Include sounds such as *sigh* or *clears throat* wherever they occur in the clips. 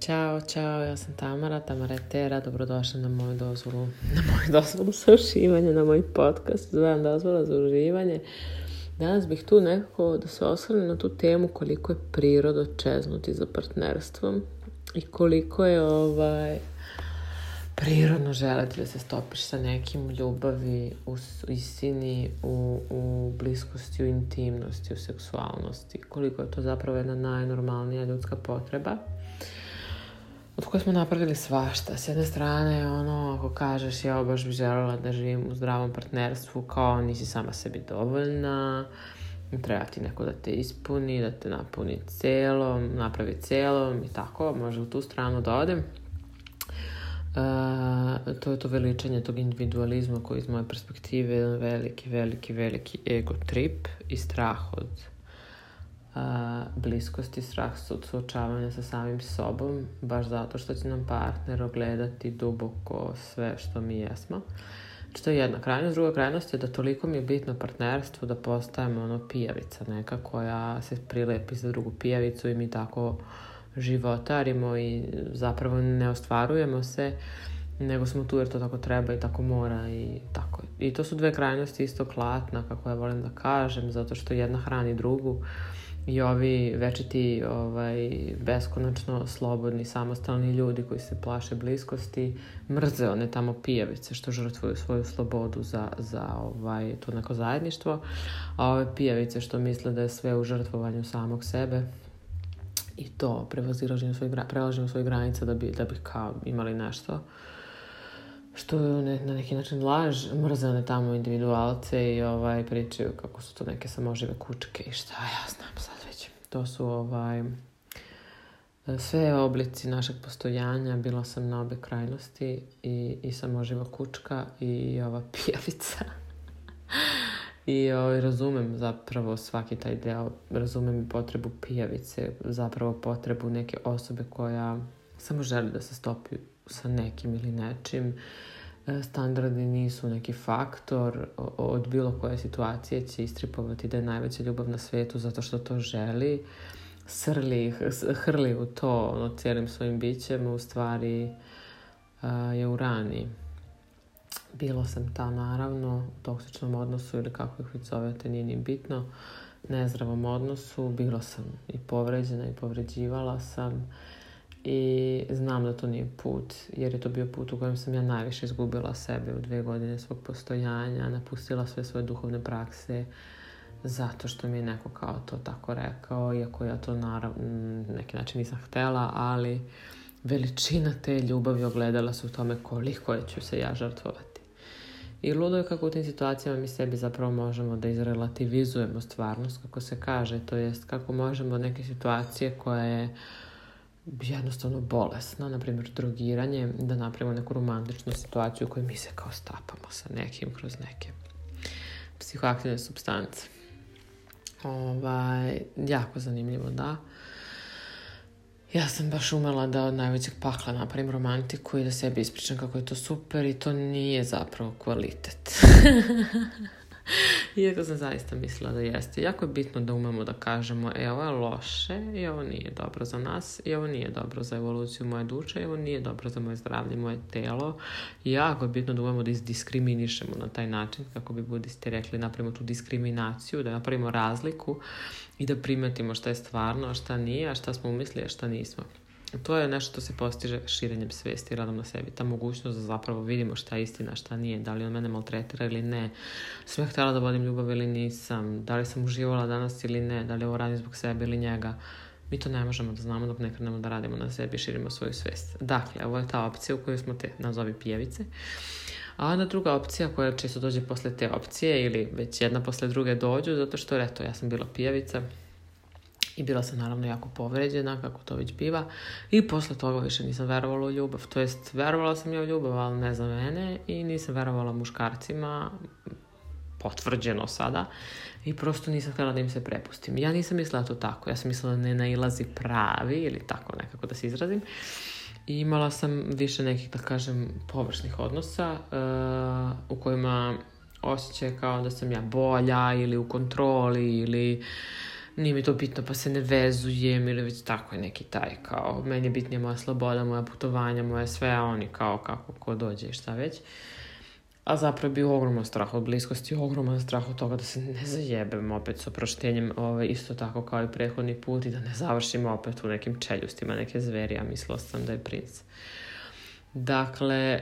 Ćao, čao, ja sam Tamara, Tamara Etera, dobrodošla na moju dozvolu, *laughs* na moju dozvolu za uživanje, na moj podcast, zovem dozvola za uživanje. Danas bih tu nekako da se osvrnem na tu temu koliko je priroda čeznuti za partnerstvom i koliko je ovaj prirodno želeti da se stopiš sa nekim ljubavi, u istini, u, u bliskosti, u intimnosti, u seksualnosti. Koliko je to zapravo jedna najnormalnija ljudska potreba od koje smo napravili svašta. S jedne strane, ono, ako kažeš ja baš bi željela da živim u zdravom partnerstvu, kao nisi sama sebi dovoljna, treba ti neko da te ispuni, da te napuni celom, napravi celom i tako, može u tu stranu da odem. E, to je to veličanje tog individualizma koji iz moje perspektive je veliki, veliki, veliki ego trip i strah od a, bliskosti, strah od suočavanja sa samim sobom, baš zato što će nam partner ogledati duboko sve što mi jesmo. Znači to je jedna krajnost. Druga krajnost je da toliko mi je bitno partnerstvo da postajemo ono pijavica neka koja se prilepi za drugu pijavicu i mi tako životarimo i zapravo ne ostvarujemo se nego smo tu jer to tako treba i tako mora i tako. I to su dve krajnosti isto klatna kako ja volim da kažem zato što jedna hrani drugu i ovi večiti ovaj, beskonačno slobodni, samostalni ljudi koji se plaše bliskosti, mrze one tamo pijavice što žrtvuju svoju slobodu za, za ovaj, to neko zajedništvo, a ove pijavice što misle da je sve u žrtvovanju samog sebe i to prevazilaženju svojih, svojih granice, da bi, da bi kao imali nešto što ne, na neki način laž, mrze one tamo individualce i ovaj, pričaju kako su to neke samožive kučke i šta ja znam sad već. To su ovaj, sve oblici našeg postojanja, bila sam na obe krajnosti i, i samoživa kučka i ova *laughs* pijavica. I ovaj, razumem zapravo svaki taj deo, razumem i potrebu pijavice, zapravo potrebu neke osobe koja samo želi da se stopi sa nekim ili nečim. E, standardi nisu neki faktor od bilo koje situacije će istripovati da je najveća ljubav na svijetu zato što to želi. Srli, hrli u to ono, cijelim svojim bićem, u stvari e, je u rani. Bilo sam ta naravno u toksičnom odnosu ili kako ih vi zovete, nije ni bitno nezdravom odnosu, bilo sam i povređena i povređivala sam i znam da to nije put, jer je to bio put u kojem sam ja najviše izgubila sebe u dve godine svog postojanja, napustila sve svoje duhovne prakse, zato što mi je neko kao to tako rekao, iako ja to na neki način nisam htela, ali veličina te ljubavi ogledala se u tome koliko ću se ja žrtvovati. I ludo je kako u tim situacijama mi sebi zapravo možemo da izrelativizujemo stvarnost, kako se kaže, to jest kako možemo neke situacije koje je jednostavno bolesno, na primjer drogiranje, da napravimo neku romantičnu situaciju u kojoj mi se kao stapamo sa nekim kroz neke psihoaktivne substance. Ovaj, jako zanimljivo, da. Ja sam baš umela da od najvećeg pakla napravim romantiku i da sebi ispričam kako je to super i to nije zapravo kvalitet. *laughs* Iako sam zaista mislila da jeste. Jako je bitno da umemo da kažemo evo je loše i ovo nije dobro za nas i ovo nije dobro za evoluciju moje duše i ovo nije dobro za moje zdravlje, moje telo. Jako je bitno da umemo da izdiskriminišemo na taj način kako bi budiste rekli napravimo tu diskriminaciju, da napravimo razliku i da primetimo šta je stvarno, a šta nije, a šta smo umislili, a šta nismo to je nešto što se postiže širenjem svijesti i radom na sebi. Ta mogućnost da zapravo vidimo šta je istina, šta nije, da li on mene maltretira ili ne, sam htjela da vodim ljubav ili nisam, da li sam uživala danas ili ne, da li ovo radim zbog sebe ili njega. Mi to ne možemo da znamo dok ne krenemo da radimo na sebi i širimo svoju svijest. Dakle, ovo je ta opcija u kojoj smo te, nazovi pijevice. A onda druga opcija koja često dođe posle te opcije ili već jedna posle druge dođu zato što, eto, ja sam bila pijevica, i bila sam naravno jako povređena, kako to već biva. I posle toga više nisam verovala u ljubav. To jest, verovala sam ja u ljubav, ali ne za mene. I nisam verovala muškarcima, potvrđeno sada. I prosto nisam htjela da im se prepustim. Ja nisam mislila to tako. Ja sam mislila da ne nailazi pravi ili tako nekako da se izrazim. I imala sam više nekih, da kažem, površnih odnosa eh, u kojima osjećaj kao da sam ja bolja ili u kontroli ili nije mi to bitno pa se ne vezujem ili već tako je neki taj kao meni je bitnija moja sloboda, moja putovanja, moje sve, a oni kao kako ko dođe i šta već. A zapravo je bio ogroman strah od bliskosti, ogroman strah od toga da se ne zajebem opet s oproštenjem, ovaj, isto tako kao i prethodni put i da ne završim opet u nekim čeljustima, neke zveri, a mislila sam da je princ. Dakle,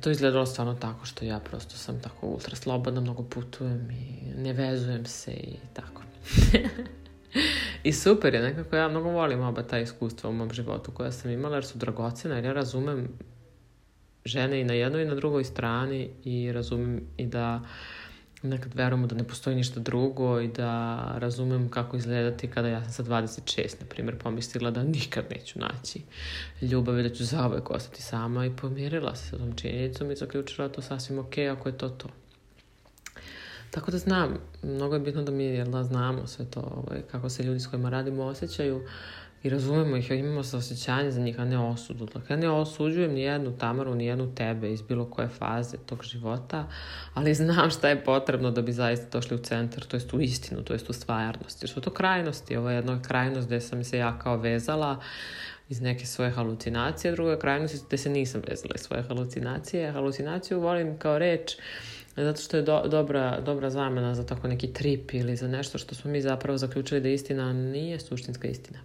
to izgledalo stvarno tako što ja prosto sam tako ultra slobodna, mnogo putujem i ne vezujem se i tako. *laughs* I super je, nekako ja mnogo volim oba ta iskustva u mom životu koja sam imala jer su dragocena, jer ja razumem žene i na jednoj i na drugoj strani i razumem i da nekad verujemo da ne postoji ništa drugo i da razumem kako izgledati kada ja sam sa 26, na primjer, pomislila da nikad neću naći ljubav i da ću zauvijek ostati sama i pomirila se sa tom činjenicom i zaključila to sasvim ok ako je to to. Tako da znam, mnogo je bitno da mi jedna znamo sve to, ovaj, kako se ljudi s kojima radimo osjećaju, i razumemo ih, imamo osjećanje za njih, a ne osudu. Dakle, ja ne osuđujem ni jednu Tamaru, ni jednu tebe iz bilo koje faze tog života, ali znam šta je potrebno da bi zaista došli u centar, to jest u istinu, to jest u stvarnost. Jer su to krajnosti, ovo je jedna krajnost gde sam se ja kao vezala iz neke svoje halucinacije, druga krajnost gde se nisam vezala iz svoje halucinacije. Halucinaciju volim kao reč E, zato što je do, dobra, dobra zamena za tako neki trip ili za nešto što smo mi zapravo zaključili da istina nije suštinska istina.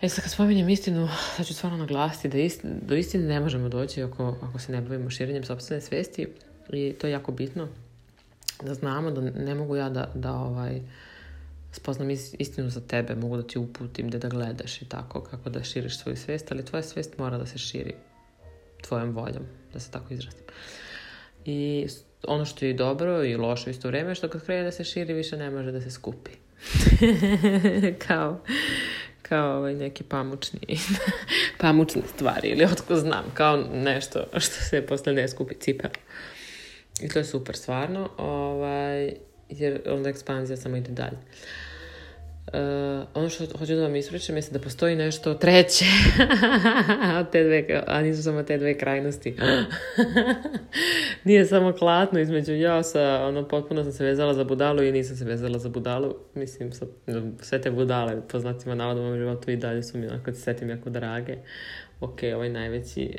E sad kad spominjem istinu, sad ću stvarno naglasiti da do istine ne možemo doći ako, ako se ne bavimo širenjem sopstvene svesti i to je jako bitno da znamo da ne mogu ja da, da ovaj, spoznam istinu za tebe, mogu da ti uputim da da gledaš i tako kako da širiš svoju svest, ali tvoja svest mora da se širi tvojom voljom, da se tako izrazim. I ono što je dobro i loše isto vrijeme što kad krene da se širi više ne može da se skupi. *laughs* kao kao ovaj neki pamučni *laughs* pamučne stvari ili otko znam kao nešto što se posle ne skupi cipela. I to je super stvarno, ovaj, jer onda ekspanzija samo ide dalje. Uh, ono što hoću da vam ispričam jeste da postoji nešto treće *laughs* od te dve, a nisu samo te dve krajnosti. *laughs* Nije samo klatno između ja sa, ono, potpuno sam se vezala za budalu i nisam se vezala za budalu. Mislim, sa, sve te budale po znacima navoda u životu i dalje su mi, onako se setim, jako drage. Ok, ovaj najveći, *laughs*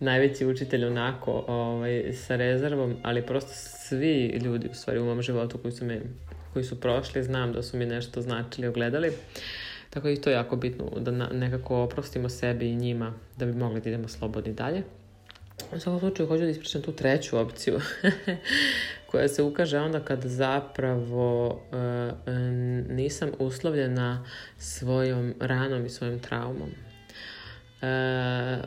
najveći učitelj onako ovaj, sa rezervom, ali prosto svi ljudi u stvari u mom životu koji su me koji su prošli, znam da su mi nešto značili, ogledali. Tako i to je jako bitno da nekako oprostimo sebi i njima da bi mogli da idemo slobodni dalje. U svakom slučaju hoću da ispričam tu treću opciju *laughs* koja se ukaže onda kad zapravo e, e, nisam uslovljena svojom ranom i svojom traumom. E,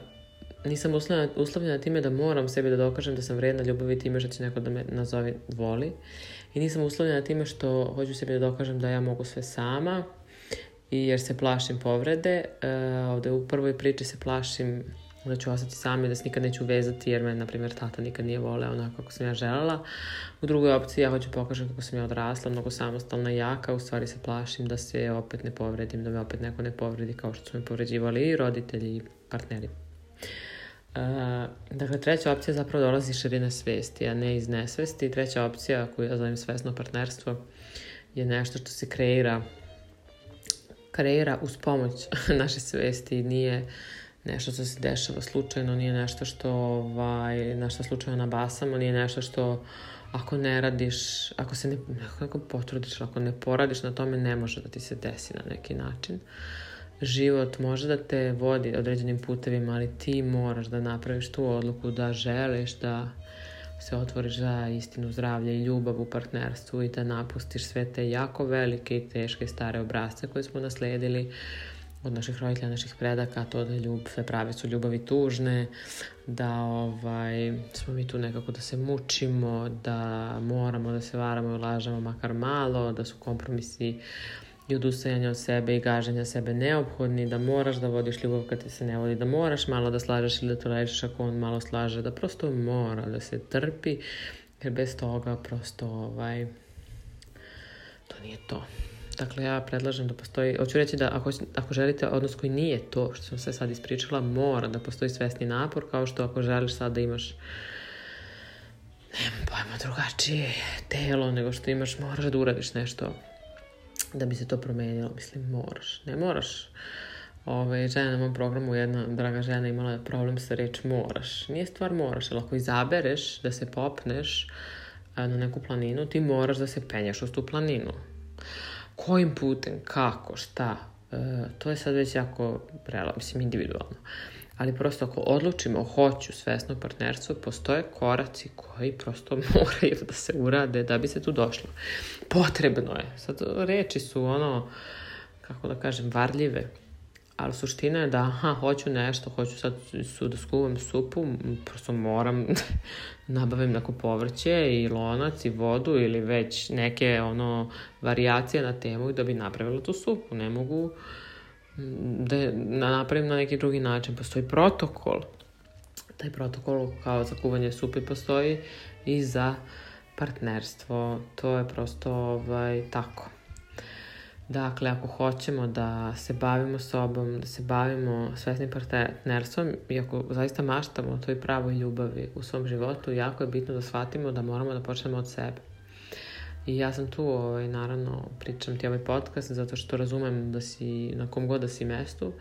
nisam uslovljena, time da moram sebi da dokažem da sam vrijedna ljubavi time što će neko da me nazovi voli i nisam uslovljena time što hoću sebi da dokažem da ja mogu sve sama i jer se plašim povrede. E, ovdje u prvoj priči se plašim da ću ostati sami, da se nikad neću vezati jer me, na primjer, tata nikad nije vole onako kako sam ja željela. U drugoj opciji ja hoću pokažem kako sam ja odrasla, mnogo samostalna i jaka, u stvari se plašim da se opet ne povredim, da me opet neko ne povredi kao što su me povređivali i roditelji i partneri. Eh, dakle, treća opcija zapravo dolazi iz širine svijesti, a ne iz nesvesti. Treća opcija, koju ja zovem svesno partnerstvo, je nešto što se kreira kreira uz pomoć *laughs* naše svesti. Nije nešto što se dešava slučajno, nije nešto što ovaj, na što slučajno nabasamo, nije nešto što ako ne radiš, ako se ne, ako potrudiš, ako ne poradiš na tome, ne može da ti se desi na neki način život može da te vodi određenim putevima, ali ti moraš da napraviš tu odluku da želiš da se otvoriš za istinu zdravlje i ljubav u partnerstvu i da napustiš sve te jako velike i teške stare obrazce koje smo nasledili od naših roditelja, naših predaka, to da ljub, sve prave su ljubavi tužne, da ovaj, smo mi tu nekako da se mučimo, da moramo da se varamo i lažemo makar malo, da su kompromisi i odustajanja od sebe i gaženja sebe neophodni, da moraš da vodiš ljubav kad te se ne vodi, da moraš malo da slažeš ili da radiš ako on malo slaže, da prosto mora da se trpi, jer bez toga prosto ovaj, to nije to. Dakle, ja predlažem da postoji, hoću reći da ako, ako želite odnos koji nije to što sam se sad ispričala, mora da postoji svesni napor, kao što ako želiš sad da imaš nemam pojma drugačije telo nego što imaš, moraš da uradiš nešto da bi se to promenilo, Mislim, moraš, ne moraš. Ove, žena na mom programu, jedna draga žena imala je problem sa reč moraš. Nije stvar moraš, ali ako izabereš da se popneš e, na neku planinu, ti moraš da se penješ uz tu planinu. Kojim putem, kako, šta, e, to je sad već jako prela, mislim, individualno ali prosto ako odlučimo, hoću svesno partnerstvo, postoje koraci koji prosto *laughs* moraju da se urade da bi se tu došlo. Potrebno je. Sad, reči su ono, kako da kažem, varljive. Ali suština je da, aha, hoću nešto, hoću sad su, da skuvam supu, prosto moram *laughs* nabavim neko povrće i lonac i vodu ili već neke ono varijacije na temu da bi napravila tu supu. Ne mogu da napravim na neki drugi način. Postoji protokol. Taj protokol kao za kuvanje supe postoji i za partnerstvo. To je prosto ovaj, tako. Dakle, ako hoćemo da se bavimo sobom, da se bavimo svesnim partnerstvom i ako zaista maštamo o toj pravoj ljubavi u svom životu, jako je bitno da shvatimo da moramo da počnemo od sebe. I ja sam tu, ovaj, naravno, pričam ti ovaj podcast zato što razumem da si na kom god da si mestu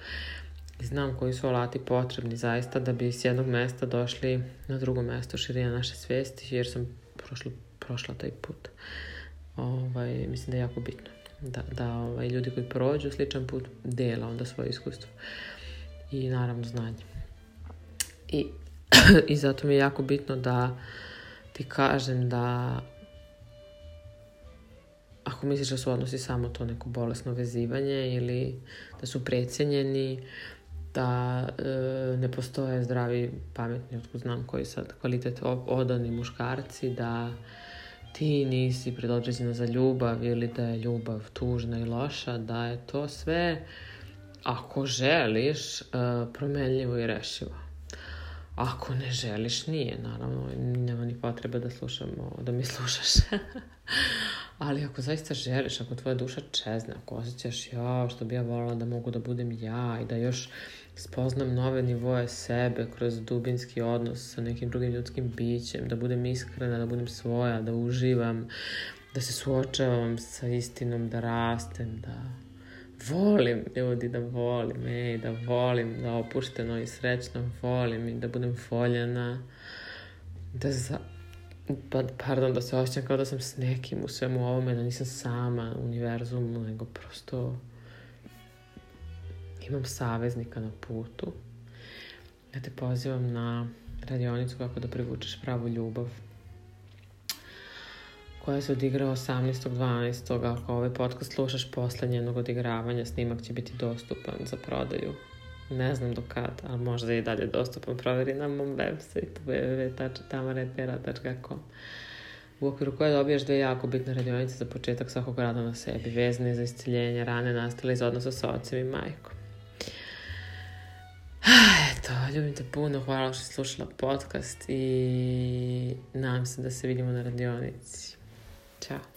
i znam koji su alati potrebni zaista da bi s jednog mesta došli na drugo mesto širina naše svesti jer sam prošla, prošla taj put. Ovaj, mislim da je jako bitno da, da ovaj, ljudi koji prođu sličan put dela onda svoje iskustvo i naravno znanje. I, *clears throat* i zato mi je jako bitno da ti kažem da ako misliš da su odnosi samo to neko bolesno vezivanje ili da su precijenjeni, da e, ne postoje zdravi, pametni, otkud znam koji sad kvalitet odani muškarci, da ti nisi predodređena za ljubav ili da je ljubav tužna i loša, da je to sve, ako želiš, e, promenljivo i rešivo. Ako ne želiš, nije, naravno, nema ni potrebe da slušamo, da mi slušaš. *laughs* ali ako zaista želiš, ako tvoja duša čezna, ako osjećaš ja, što bi ja volila da mogu da budem ja i da još spoznam nove nivoje sebe kroz dubinski odnos sa nekim drugim ljudskim bićem, da budem iskrena, da budem svoja, da uživam, da se suočavam sa istinom, da rastem, da volim ljudi, da volim, ej, da volim, da opušteno i srećno volim i da budem voljena, da za, pa, pardon, da se osjećam kao da sam s nekim u svemu ovome, da nisam sama u univerzumu, nego prosto imam saveznika na putu. Ja te pozivam na radionicu kako da privučeš pravu ljubav koja se odigra 18.12. Ako ovaj podcast slušaš posle njenog odigravanja, snimak će biti dostupan za prodaju ne znam do kad, ali možda i dalje dostupan, proveri na mom website sajtu u okviru koje dobijaš dve jako bitne radionice za početak svakog rada na sebi, Vezne za isciljenje, rane nastale iz odnosa sa ocem i majkom. Ah, eto, ljubim te puno, hvala što si slušala podcast i nadam se da se vidimo na radionici. Ćao.